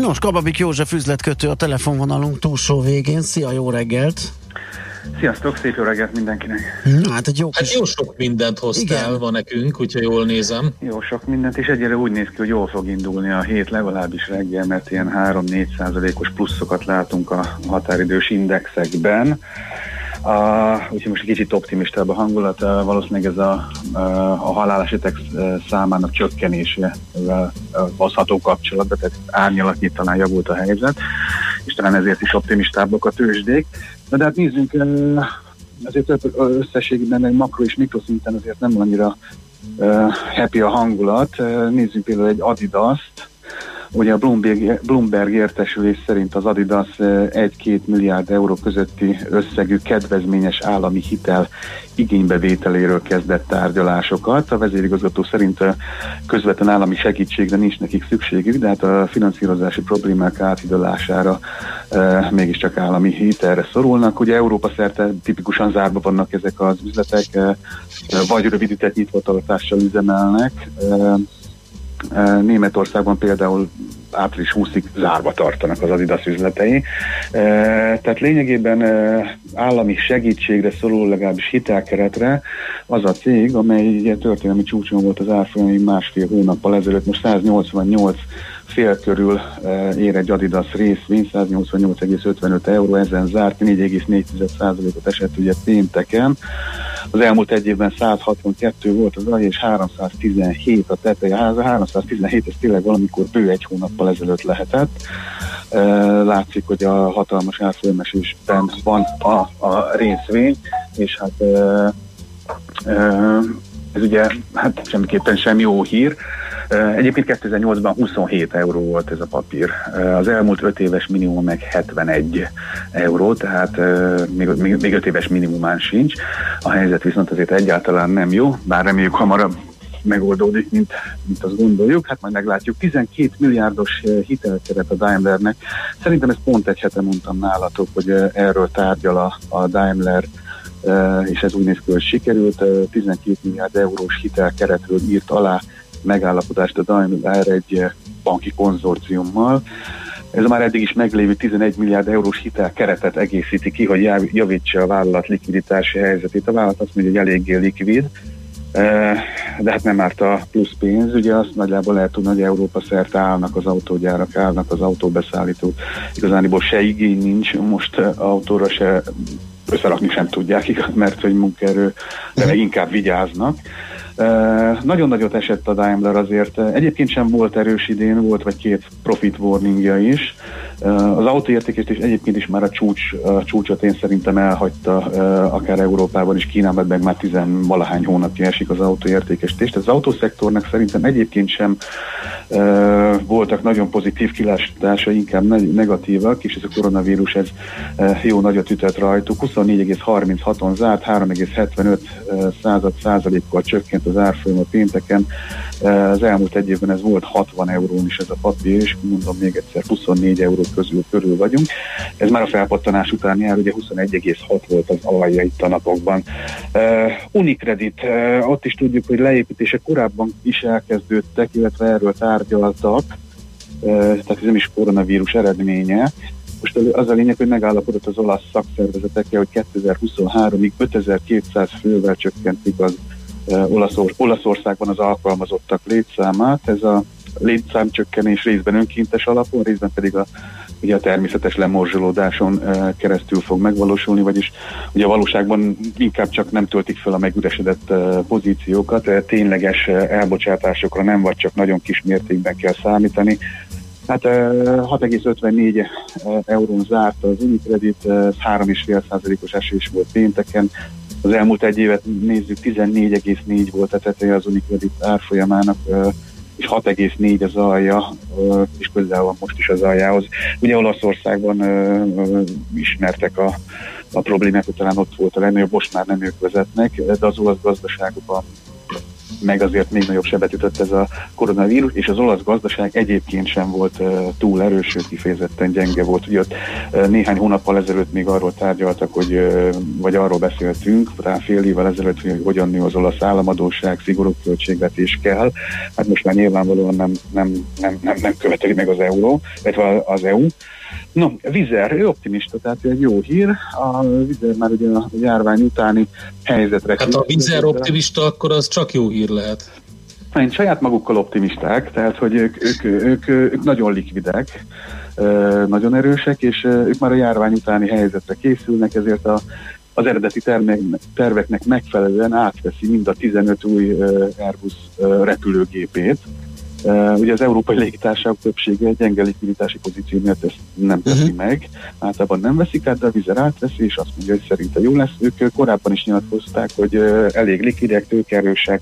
Speaker 1: Nos, Kababik József üzletkötő a telefonvonalunk túlsó végén. Szia, jó reggelt!
Speaker 8: Sziasztok, szép jó reggelt mindenkinek!
Speaker 1: Na, hát egy jó
Speaker 2: hát
Speaker 1: kis...
Speaker 2: Hát jó sok mindent hoztál
Speaker 1: Igen.
Speaker 2: ma nekünk, úgyha jól nézem.
Speaker 8: Jó sok mindent, és egyre úgy néz ki, hogy jól fog indulni a hét legalábbis reggel, mert ilyen 3-4 százalékos pluszokat látunk a határidős indexekben. Uh, úgyhogy most egy kicsit optimistább a hangulat, valószínűleg ez a, uh, a halálesetek e, számának csökkenésével e, hozható kapcsolatba, tehát árnyalatnyi talán javult a helyzet, és talán ezért is optimistábbak a tőzsdék. Na de hát nézzünk, uh, azért összességében egy makro és mikroszinten azért nem annyira uh, happy a hangulat. Nézzünk például egy Adidas-t, Ugye a Bloomberg, Bloomberg értesülés szerint az Adidas eh, 1-2 milliárd euró közötti összegű kedvezményes állami hitel igénybevételéről kezdett tárgyalásokat. A vezérigazgató szerint eh, közvetlen állami segítségre nincs nekik szükségük, de hát a finanszírozási problémák áthidalására e, mégiscsak állami hitelre szorulnak. Ugye Európa szerte tipikusan zárva vannak ezek az üzletek, e, vagy rövidített nyitvatartással üzemelnek, e, Németországban például április 20-ig zárva tartanak az Adidas üzletei. Tehát lényegében állami segítségre szorul legalábbis hitelkeretre az a cég, amely ugye történelmi csúcson volt az árfolyamig másfél hónappal ezelőtt, most 188 fél körül ér egy Adidas részvény, 188,55 euró, ezen zárt 4,4%-ot esett ugye pénteken. Az elmúlt egy évben 162 volt az alja, és 317 a teteje. A 317 ez tényleg valamikor bő egy hónappal ezelőtt lehetett. Látszik, hogy a hatalmas árfolyamesésben van a, a részvény, és hát ez ugye hát semmiképpen sem jó hír. Egyébként 2008-ban 27 euró volt ez a papír. Az elmúlt 5 éves minimum meg 71 euró, tehát még, még, még 5 éves minimumán sincs. A helyzet viszont azért egyáltalán nem jó, bár reméljük hamarabb megoldódik, mint, mint azt gondoljuk. Hát majd meglátjuk. 12 milliárdos hitelkeret a Daimlernek. Szerintem ezt pont egy hete mondtam nálatok, hogy erről tárgyal a, a Daimler és ez úgy néz ki, hogy sikerült. 12 milliárd eurós hitelkeretről írt alá megállapodást a Daimler egy banki konzorciummal. Ez már eddig is meglévő 11 milliárd eurós hitel keretet egészíti ki, hogy javítsa a vállalat likviditási helyzetét. A vállalat azt mondja, hogy eléggé likvid, de hát nem árt a plusz pénz, ugye azt nagyjából lehet tudni, hogy Európa szerte állnak az autógyárak, állnak az autóbeszállítók. Igazániból se igény nincs most autóra, se összerakni sem tudják, mert hogy munkaerő, de meg inkább vigyáznak. Nagyon nagyot esett a Daimler azért. Egyébként sem volt erős idén, volt vagy két profit warningja is. Az autóértékést is egyébként is már a csúcs, a csúcsot én szerintem elhagyta, akár Európában is, Kínában meg már tizenvalahány hónapja esik az autóértékesítés. Az autószektornak szerintem egyébként sem voltak nagyon pozitív kilátása, inkább negatívak, és ez a koronavírus ez jó nagyot ütött rajtuk. 24,36-on zárt, 3,75 század százalékkal csökkent az árfolyam a pénteken. Az elmúlt egy évben ez volt 60 eurón is ez a papír, és mondom még egyszer 24 euró közül körül vagyunk. Ez már a felpattanás után jár, ugye 21,6 volt az alja itt a napokban. Uh, Unicredit, uh, ott is tudjuk, hogy leépítése korábban is elkezdődtek, illetve erről tárgyaltak, uh, tehát ez nem is koronavírus eredménye, most az a lényeg, hogy megállapodott az olasz szakszervezetekkel, hogy 2023-ig 5200 fővel csökkentik az Olaszor, Olaszországban az alkalmazottak létszámát. Ez a létszámcsökkenés részben önkéntes alapon, részben pedig a, ugye a természetes lemorzsolódáson keresztül fog megvalósulni, vagyis ugye a valóságban inkább csak nem töltik fel a megüresedett pozíciókat, tényleges elbocsátásokra nem, vagy csak nagyon kis mértékben kell számítani. Hát 6,54 eurón zárt az Unicredit, 3,5%-os esés volt pénteken, az elmúlt egy évet nézzük, 14,4 volt a teteje az Unicredit árfolyamának, és 6,4 az alja, és közel van most is az aljához. Ugye Olaszországban ismertek a, a problémák, talán ott volt a legnagyobb, most már nem ők vezetnek, de az olasz gazdaságban meg azért még nagyobb sebet ütött ez a koronavírus, és az olasz gazdaság egyébként sem volt túl erős, sőt kifejezetten gyenge volt. Ugye ott néhány hónappal ezelőtt még arról tárgyaltak, hogy, vagy arról beszéltünk, talán fél évvel ezelőtt, hogy hogyan nő az olasz államadóság, szigorú költségvetés kell. Hát most már nyilvánvalóan nem, nem, nem, nem, nem követeli meg az euró, illetve az EU. No, Vizer, ő optimista, tehát egy jó hír. A Vizer már ugye a járvány utáni helyzetre...
Speaker 2: Hát a Vizer optimista, akkor az csak jó hír lehet.
Speaker 8: Én saját magukkal optimisták, tehát hogy ők, ők, ők, ők nagyon likvidek, nagyon erősek, és ők már a járvány utáni helyzetre készülnek, ezért a, az eredeti terveknek megfelelően átveszi mind a 15 új Airbus repülőgépét, ugye az európai légitársaságok többsége gyenge likviditási pozíció miatt ezt nem teszi uh-huh. meg, általában nem veszik át, de a vizer átveszi, és azt mondja, hogy szerinte jó lesz. Ők korábban is nyilatkozták, hogy elég likvidek, tőkerősek,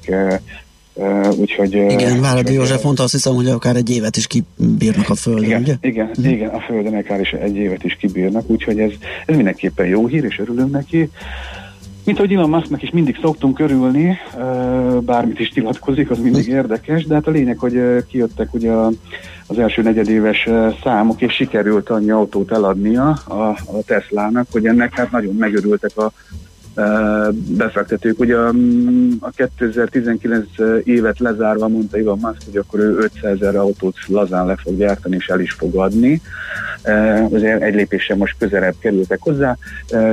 Speaker 8: uh, úgyhogy,
Speaker 1: igen, Váradi József mondta, azt hiszem, hogy akár egy évet is kibírnak a Földön,
Speaker 8: igen,
Speaker 1: ugye?
Speaker 8: Igen, uh-huh. igen, a Földön akár is egy évet is kibírnak, úgyhogy ez, ez mindenképpen jó hír, és örülünk neki. Mint ahogy Elon Musknak is mindig szoktunk örülni, bármit is nyilatkozik, az mindig érdekes, de hát a lényeg, hogy kijöttek ugye az első negyedéves számok, és sikerült annyi autót eladnia a, a Teslának, hogy ennek hát nagyon megörültek a befektetők. Ugye mm, a 2019 évet lezárva mondta Ivan Musk, hogy akkor ő 500 ezer autót lazán le fog gyártani és el is fog adni. Azért egy lépéssel most közelebb kerültek hozzá.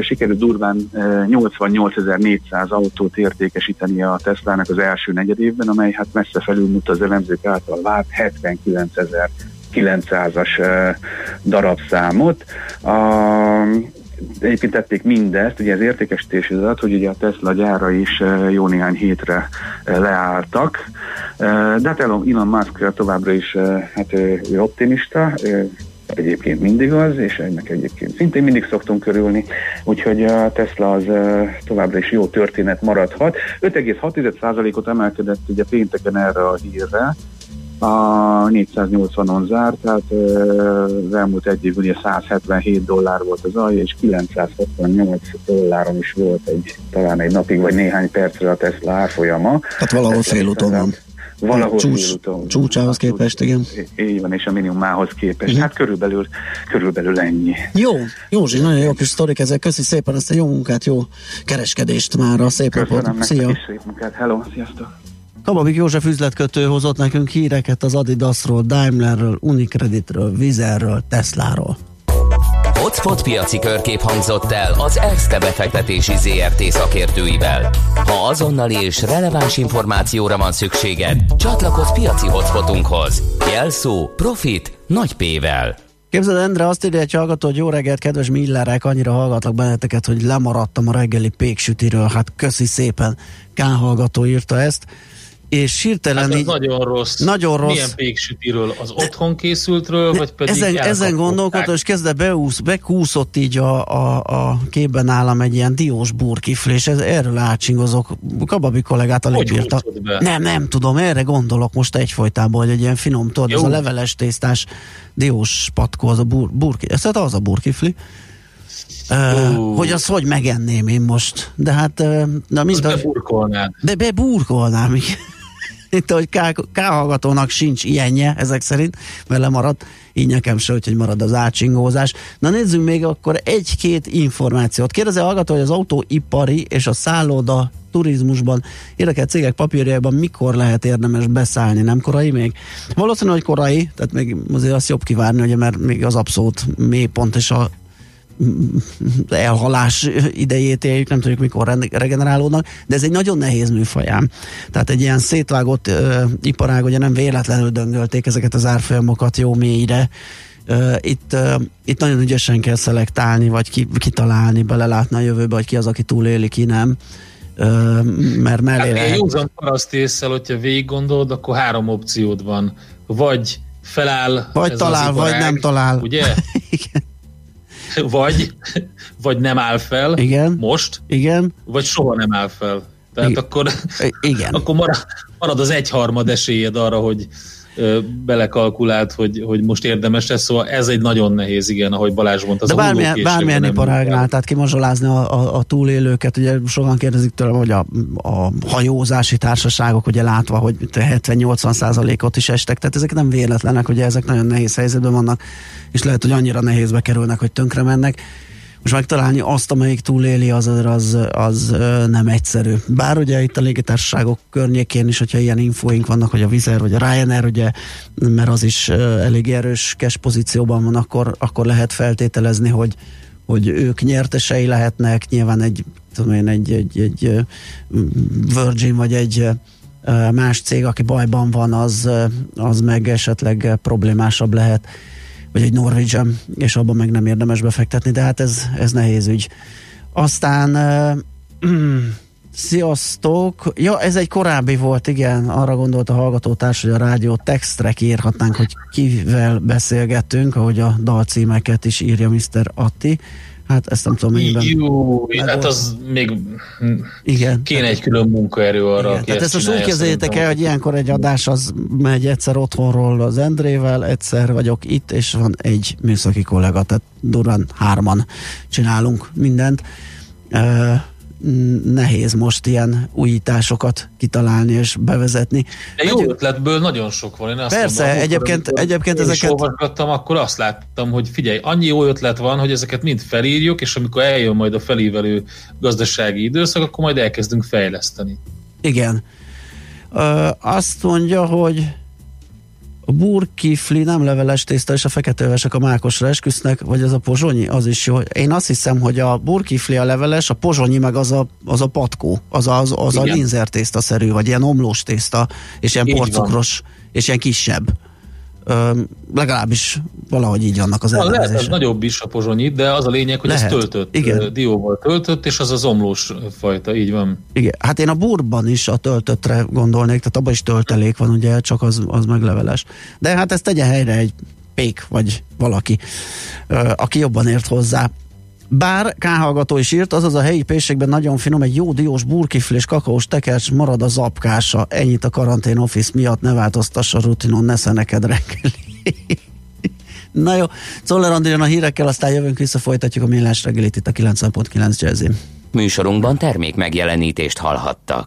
Speaker 8: Sikerült durván 88.400 autót értékesíteni a Teslának az első negyed évben, amely hát messze felülmúlt az elemzők által várt 79 900-as darabszámot. A, egyébként tették mindezt, ugye az értékesítés az, hogy ugye a Tesla gyára is jó néhány hétre leálltak, de hát Elon Musk továbbra is hát ő optimista, egyébként mindig az, és ennek egyébként szintén mindig szoktunk körülni, úgyhogy a Tesla az továbbra is jó történet maradhat. 5,6%-ot emelkedett ugye pénteken erre a hírre, a 480-on zárt, tehát az elmúlt egy év ugye 177 dollár volt az alja, és 968 dolláron is volt egy, talán egy napig vagy néhány percre a Tesla árfolyama.
Speaker 1: Hát valahol félúton van.
Speaker 8: Valahol
Speaker 1: Csúcs,
Speaker 8: félúton.
Speaker 1: Csúcsához képest, igen.
Speaker 8: Így van, és a minimumához képest.
Speaker 1: Mhm.
Speaker 8: Hát körülbelül, körülbelül ennyi.
Speaker 1: Jó, Józsi, nagyon jó kis sztorik ezek. Köszi szépen ezt a jó munkát, jó kereskedést már a szép
Speaker 8: Köszönöm
Speaker 1: napot. Szia!
Speaker 8: szép munkát. Hello, sziasztok!
Speaker 1: Kababik József üzletkötő hozott nekünk híreket az Adidasról, Daimlerről, Unicreditről, Vizerről, Tesláról.
Speaker 3: Hotspot piaci körkép hangzott el az ESZTE befektetési ZRT szakértőivel. Ha azonnali és releváns információra van szükséged, csatlakozz piaci hotspotunkhoz. Jelszó Profit nagy P-vel.
Speaker 1: Képzeld, Endre azt írja egy hallgató, hogy jó reggelt, kedves millerek, annyira hallgatlak benneteket, hogy lemaradtam a reggeli péksütiről. Hát köszi szépen, K hallgató írta ezt. És hirtelen
Speaker 2: Hát ez
Speaker 1: így,
Speaker 2: nagyon rossz.
Speaker 1: Nagyon rossz.
Speaker 2: Milyen péksütiről? Az otthon készültről, vagy pedig
Speaker 1: ezen, ezen gondolkodott, és kezdve beúsz, bekúszott így a, a, a képben nálam egy ilyen diós burkifli, és ez, erről átsingozok. Kababi kollégát alig bírta.
Speaker 2: be?
Speaker 1: Nem, nem tudom, erre gondolok most egyfolytában, hogy egy ilyen finom, tudod, ez a leveles tésztás diós patkó, az a bur, burki, ez hát az a burkifli. Uh, hogy azt hogy megenném én most. De hát, uh, na mind a,
Speaker 2: beburkolnád.
Speaker 1: de beburkolnám. igen. Itt, hogy K, K hallgatónak sincs ilyenje, ezek szerint, mert lemaradt, így nekem se, hogy marad az átsingózás. Na nézzünk még akkor egy-két információt. Kérdezi a hallgató, hogy az autóipari és a szálloda turizmusban érdekelt cégek papírjaiban mikor lehet érdemes beszállni, nem korai még? Valószínű, hogy korai, tehát még azért azt jobb kivárni, ugye, mert még az abszolút mélypont és a elhalás idejét éljük, nem tudjuk mikor regenerálódnak, de ez egy nagyon nehéz műfajám. Tehát egy ilyen szétvágott ö, iparág, ugye nem véletlenül döngölték ezeket az árfolyamokat jó mélyre, itt, itt nagyon ügyesen kell szelektálni, vagy ki, kitalálni, belelátni a jövőbe, hogy ki az, aki túléli, ki nem. Mert mellé
Speaker 2: Hát
Speaker 1: lehet.
Speaker 2: józan paraszt észsel, hogyha végig gondolod, akkor három opciód van. Vagy feláll
Speaker 1: Vagy talál, vagy nem talál.
Speaker 2: Ugye?
Speaker 1: Igen.
Speaker 2: Vagy, vagy nem áll fel
Speaker 1: Igen.
Speaker 2: most,
Speaker 1: Igen,
Speaker 2: vagy soha nem áll fel. Tehát
Speaker 1: Igen.
Speaker 2: akkor,
Speaker 1: igen.
Speaker 2: akkor marad, marad az egyharmad esélyed arra, hogy belekalkulált, hogy, hogy most érdemes lesz, szóval ez egy nagyon nehéz, igen, ahogy Balázs mondta.
Speaker 1: De
Speaker 2: a
Speaker 1: bármilyen, bármilyen iparágnál, tehát kimazsolázni a, a, a túlélőket, ugye sokan kérdezik tőlem, hogy a, a hajózási társaságok, ugye látva, hogy 70-80 százalékot is estek, tehát ezek nem véletlenek, ugye ezek nagyon nehéz helyzetben vannak, és lehet, hogy annyira nehézbe kerülnek, hogy tönkre mennek. Most megtalálni azt, amelyik túléli, az, az, az nem egyszerű. Bár ugye itt a légitársaságok környékén is, hogyha ilyen infóink vannak, hogy a Vizer vagy a Ryanair, ugye, mert az is elég erős cash pozícióban van, akkor, akkor lehet feltételezni, hogy, hogy ők nyertesei lehetnek, nyilván egy, tudom én, egy, egy, egy Virgin vagy egy más cég, aki bajban van, az, az meg esetleg problémásabb lehet vagy egy Norwegian, és abban meg nem érdemes befektetni, de hát ez, ez nehéz ügy. Aztán uh, sziasztok! Ja, ez egy korábbi volt, igen, arra gondolt a hallgatótárs, hogy a rádió textre írhatnánk, hogy kivel beszélgettünk, ahogy a dalcímeket is írja Mr. Atti. Hát ezt nem tudom mennyiben.
Speaker 2: Jó, hát az még
Speaker 1: Igen.
Speaker 2: kéne egy külön munkaerő arra,
Speaker 1: Igen, tehát ezt most úgy
Speaker 2: szerintem.
Speaker 1: el, hogy ilyenkor egy adás az megy egyszer otthonról az Endrével, egyszer vagyok itt, és van egy műszaki kollega, tehát durván hárman csinálunk mindent. Nehéz most ilyen újításokat kitalálni és bevezetni.
Speaker 2: De jó ötletből nagyon sok van. Én azt
Speaker 1: Persze,
Speaker 2: mondom,
Speaker 1: egyébként,
Speaker 2: amikor
Speaker 1: egyébként
Speaker 2: én
Speaker 1: ezeket...
Speaker 2: olvasgattam, akkor azt láttam, hogy figyelj, annyi jó ötlet van, hogy ezeket mind felírjuk, és amikor eljön majd a felívelő gazdasági időszak, akkor majd elkezdünk fejleszteni.
Speaker 1: Igen. Ö, azt mondja, hogy a burkifli nem leveles tészta, és a feketővesek a mákosra esküsznek, vagy az a pozsonyi, az is jó. Én azt hiszem, hogy a burkifli a leveles, a pozsonyi meg az a, az a patkó, az a, az, az a linzer tészta-szerű, vagy ilyen omlós tészta, és ilyen
Speaker 2: Így van.
Speaker 1: porcukros, és ilyen kisebb. Legalábbis valahogy így vannak az
Speaker 2: Na, lehet, ez
Speaker 1: elnevezések.
Speaker 2: nagyobb is a pozsonyi, de az a lényeg, hogy
Speaker 1: Lehet.
Speaker 2: ez töltött,
Speaker 1: Igen.
Speaker 2: Dióval töltött, és az az omlós fajta, így van.
Speaker 1: Igen, hát én a burban is a töltöttre gondolnék, tehát abban is töltelék van, ugye, csak az, az megleveles. De hát ezt tegye helyre egy pék, vagy valaki, aki jobban ért hozzá. Bár K-hallgató is írt, azaz a helyi pékségben nagyon finom, egy jó diós burkifli és kakaós tekercs marad a zapkása. Ennyit a karantén office miatt, ne változtassa rutinon, nesze neked reggeli. Na jó, Czoller Andrán a hírekkel, aztán jövünk vissza, folytatjuk a millás reggelit itt a 90.9 jazzin.
Speaker 3: Műsorunkban termék megjelenítést hallhattak.